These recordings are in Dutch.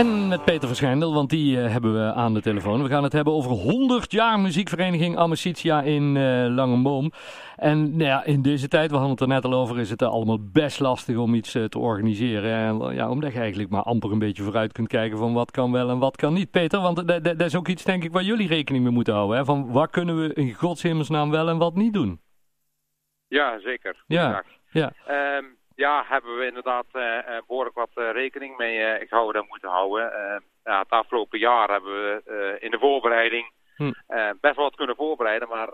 En met Peter Verschijndel, want die uh, hebben we aan de telefoon. We gaan het hebben over 100 jaar muziekvereniging Amicitia in uh, Langenboom. En nou ja, in deze tijd, we hadden het er net al over, is het allemaal best lastig om iets uh, te organiseren. En, ja, omdat je eigenlijk maar amper een beetje vooruit kunt kijken van wat kan wel en wat kan niet. Peter, want dat is ook iets denk ik waar jullie rekening mee moeten houden. Hè? Van waar kunnen we in godshemelsnaam wel en wat niet doen? Ja, zeker. Ja, ja. Um, ja, hebben we inderdaad uh, behoorlijk wat uh, rekening mee gehouden en moeten houden. ja, het afgelopen jaar hebben we in de voorbereiding hm. best wel wat kunnen voorbereiden, maar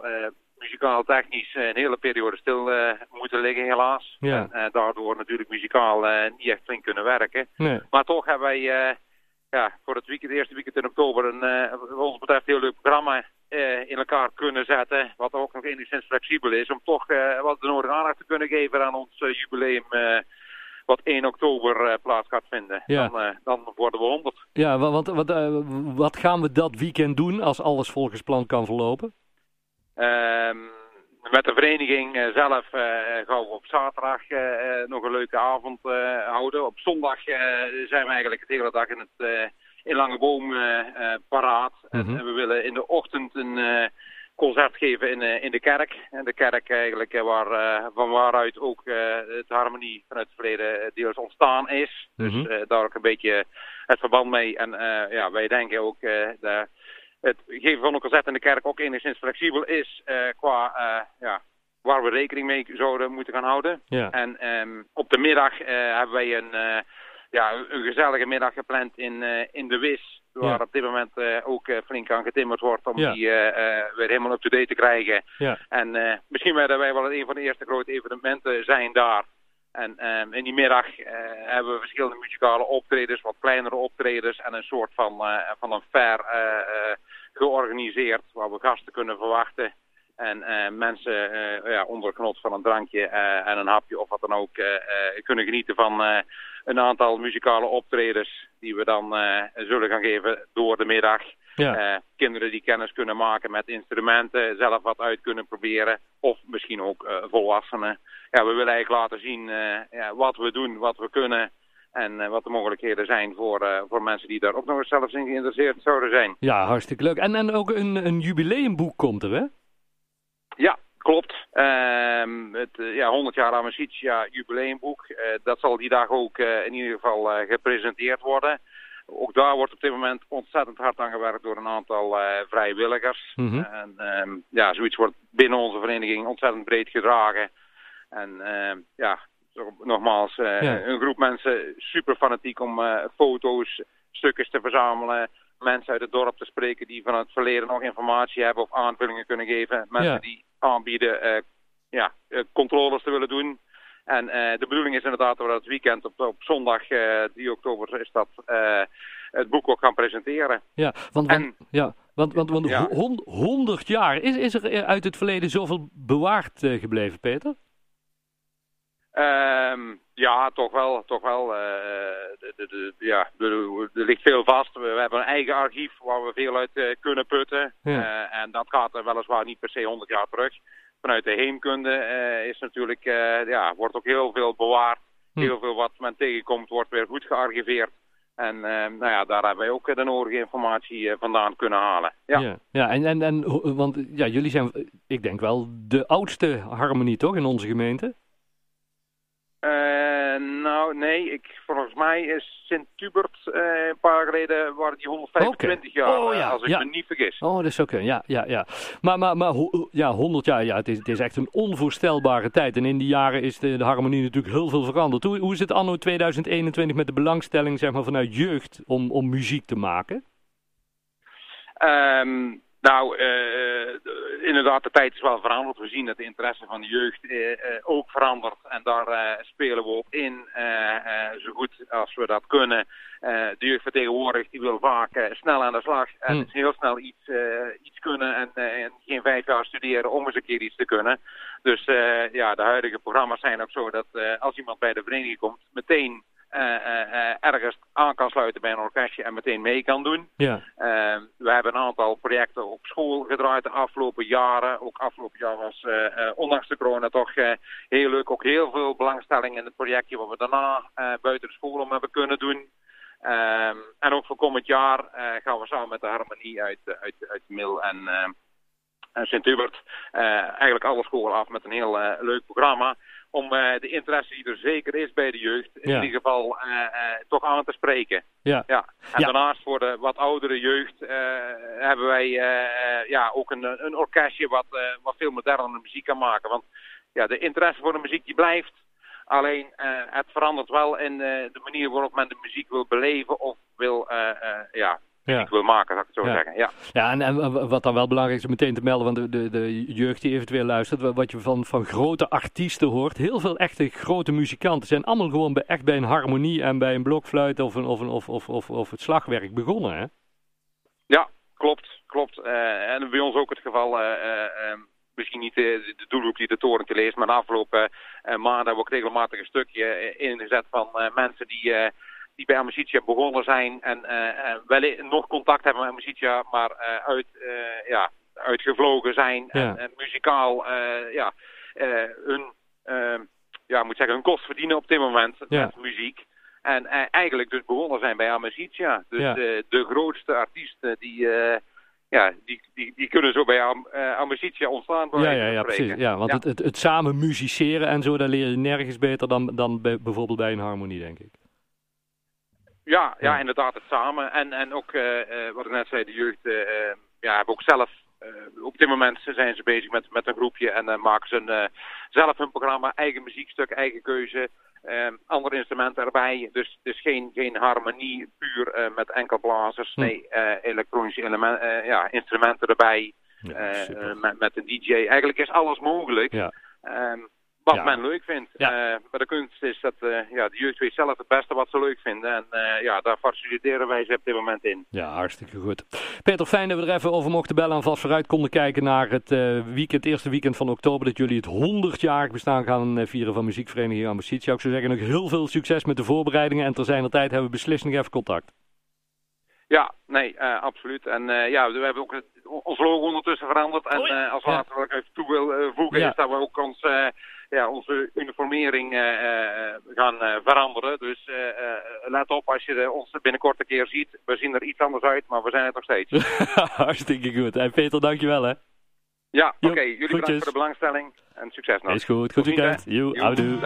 muzikaal technisch een hele periode stil moeten liggen helaas. Ja. En daardoor natuurlijk muzikaal niet echt flink kunnen werken. Nee. Maar toch hebben wij ja, voor het weekend, eerste weekend in oktober een wat ons betreft heel leuk programma uh, in elkaar kunnen zetten. Wat ook nog enigszins flexibel is. Om toch uh, wat de nodige aandacht te kunnen geven aan ons uh, jubileum. wat 1 oktober plaats gaat vinden. Ja. Dan, dan, worden we 100. Ja, want wat, wat gaan we dat weekend doen als alles volgens plan kan verlopen? Ehm, met de vereniging zelf gaan we op zaterdag nog een leuke avond houden. Op zondag zijn we eigenlijk het hele dag in het in Langeboom uh, paraat. Mm -hmm. En we willen in de ochtend een concert geven in, in de kerk. En de kerk eigenlijk waar, van waaruit ook het harmonie vanuit het verleden deels ontstaan is. Mm -hmm. Dus daar ook een beetje het verband mee. En ja, wij denken ook dat het geven van een concert in de kerk ook enigszins flexibel is qua ja, waar we rekening mee zouden moeten gaan houden. Ja. En um, op de middag hebben wij een ja, een gezellige middag gepland in, in de WIS. Waar Ja. op dit moment uh, ook uh, flink aan getimmerd wordt om Ja. die weer helemaal up-to-date te krijgen. Ja. En misschien werden wij wel een van de eerste grote evenementen zijn daar. En ehm, in die middag hebben we verschillende muzikale optredens, wat kleinere optredens en een soort van, van een fair georganiseerd waar we gasten kunnen verwachten. En uh, mensen uh, ja, onder genot van een drankje uh, en een hapje of wat dan ook kunnen genieten van een aantal muzikale optredens die we dan zullen gaan geven door de middag. Ja. kinderen die kennis kunnen maken met instrumenten, zelf wat uit kunnen proberen. Of misschien ook volwassenen. Ja, we willen eigenlijk laten zien ja, wat we doen, wat we kunnen. En wat de mogelijkheden zijn voor, voor mensen die daar ook nog eens zelfs in geïnteresseerd zouden zijn. Ja, hartstikke leuk. En, en ook een, een jubileumboek komt er, hè? Ja, klopt. Um, het uh, ja, 100 jaar Amicitia jubileumboek. Uh, dat zal die dag ook uh, in ieder geval gepresenteerd worden. Ook daar wordt op dit moment ontzettend hard aan gewerkt door een aantal vrijwilligers. Mm -hmm. En um, ja, zoiets wordt binnen onze vereniging ontzettend breed gedragen. En ja, nogmaals, ja. een groep mensen super fanatiek om foto's, stukjes te verzamelen mensen uit het dorp te spreken die van het verleden nog informatie hebben of aanvullingen kunnen geven. Mensen ja. die aanbieden uh, ja, controles te willen doen. En de bedoeling is inderdaad dat we dat weekend op, op zondag 3 oktober is dat het boek ook gaan presenteren. Ja, want, en, ja, want, want, want ja. 100 jaar, is, is er uit het verleden zoveel bewaard gebleven, Peter? Um, ja, toch wel. Toch wel. De, de, de, ja, er, ligt veel vast. We, we, hebben een eigen archief waar we veel uit uh, kunnen putten. Ja. Uh, en dat gaat weliswaar niet per se 100 jaar terug. Vanuit de heemkunde is natuurlijk, ja, wordt ook heel veel bewaard. Hm. Heel veel wat men tegenkomt wordt weer goed gearchiveerd. En nou ja, daar hebben wij ook de nodige informatie vandaan kunnen halen. Ja, ja, ja en, en, en want ja, jullie zijn, ik denk wel, de oudste harmonie toch in onze gemeente? Uh, nou, nee, ik, volgens mij is Sint-Hubert uh, een paar jaar geleden waren die 125 okay. jaar, oh, ja, als ik ja. me niet vergis. Oh, dat is oké, ja, ja, ja. Maar, maar, maar ja, 100 jaar, ja, het is, het is echt een onvoorstelbare tijd. En in die jaren is de, de harmonie natuurlijk heel veel veranderd. Hoe, hoe is het anno 2021 met de belangstelling zeg maar, vanuit jeugd om, om muziek te maken? Um, nou, uh, inderdaad, de tijd is wel veranderd. We zien dat de interesse van de jeugd uh, uh, ook verandert. En daar spelen we op in, zo goed als we dat kunnen. de jeugd vertegenwoordigt, die wil vaak snel aan de slag. En Hmm. heel snel iets, iets kunnen en, en, geen vijf jaar studeren om eens een keer iets te kunnen. Dus ja, de huidige programma's zijn ook zo dat als iemand bij de vereniging komt, meteen ergens aan kan sluiten bij een orkestje en meteen mee kan doen. Ja. Ehm, we hebben een aantal projecten op school gedraaid de afgelopen jaren. Ook afgelopen jaar was, ondanks de corona, toch heel leuk. Ook heel veel belangstelling in het projectje wat we daarna buiten de school om hebben kunnen doen. Ehm, en ook voor komend jaar gaan we samen met de Harmonie uit, uit, uit Mil en, en Sint-Hubert eigenlijk alle scholen af met een heel leuk programma om uh, de interesse die er zeker is bij de jeugd, in ieder geval uh, uh, toch aan te spreken. Ja. Ja. En daarnaast voor de wat oudere jeugd hebben wij ja, ook een, een orkestje wat, wat veel modernere muziek kan maken. Want ja, de interesse voor de muziek die blijft. Alleen het verandert wel in de manier waarop men de muziek wil beleven of wil ja, ja. wil maken, zou ik het zo zeggen. Ja, ja en, en wat dan wel belangrijk is om meteen te melden, want de, de, de jeugd die eventueel luistert, wat je van, van grote artiesten hoort, heel veel echte grote muzikanten zijn allemaal gewoon bij, echt bij een harmonie en bij een blokfluit of, een, of, een, of, of, of, of het slagwerk begonnen, hè? Ja, klopt, klopt. Uh, en bij ons ook het geval... Uh, uh, misschien niet de, de doelgroep die de toren te leest, maar de afgelopen maanden hebben we ook regelmatig een stukje ingezet van mensen die die bij Amicitia begonnen zijn en uh, wel nog contact hebben met Amicitia, maar uh, uit, uh, ja, uitgevlogen zijn en, en, muzikaal ja, hun, ehm, ja, moet zeggen, hun kost verdienen op dit moment met muziek. En eigenlijk dus begonnen zijn bij Amicitia. Dus ja. de, de grootste artiesten die ja, die, die, die kunnen zo bij Am uh, ontstaan. Ja, ja, ja, precies. Ja, want Het, het, het, samen musiceren en zo, daar leer je nergens beter dan, dan bij, bijvoorbeeld bij een harmonie, denk ik. Ja, ja, inderdaad, het samen. En, en ook, uh, wat ik net zei, de jeugd uh, ja, hebben ook zelf... op dit moment zijn ze bezig met, met een groepje en maken ze een, zelf hun programma, eigen muziekstuk, eigen keuze, andere instrumenten erbij. Dus, dus geen, geen harmonie puur met enkel blazers, hm. nee, elektronische elementen, ja, instrumenten erbij, ja, met, met een DJ. Eigenlijk is alles mogelijk. Ja. Um, wat men leuk vindt. Ja. Uh, maar de kunst is dat uh, ja, de jeugd weet zelf het beste wat ze leuk vinden. En uh, ja, daar faciliteren wij ze op dit moment in. Ja, hartstikke goed. Peter, fijn dat we er even over mochten bellen en vast vooruit konden kijken naar het weekend, eerste weekend van oktober. Dat jullie het 100-jarig bestaan gaan vieren van muziekvereniging Amicitia. Ik zou zeggen nog heel veel succes met de voorbereidingen. En ter zijn tijd hebben we beslist nog even contact. Ja, nee, absoluut. En ja, we hebben ook het, ons logo ondertussen veranderd. En als laatste wat ik even toe wil voegen ja. is dat we ook ons ja, onze uniformering uh, gaan uh, veranderen. Dus let op als je ons binnenkort een keer ziet. We zien er iets anders uit, maar we zijn het nog steeds. Hartstikke goed. En Peter, dankjewel hè. Ja, oké. Okay. Jullie bedankt voor de belangstelling en succes nog. Is goed. Goed weekend. You, houdoe.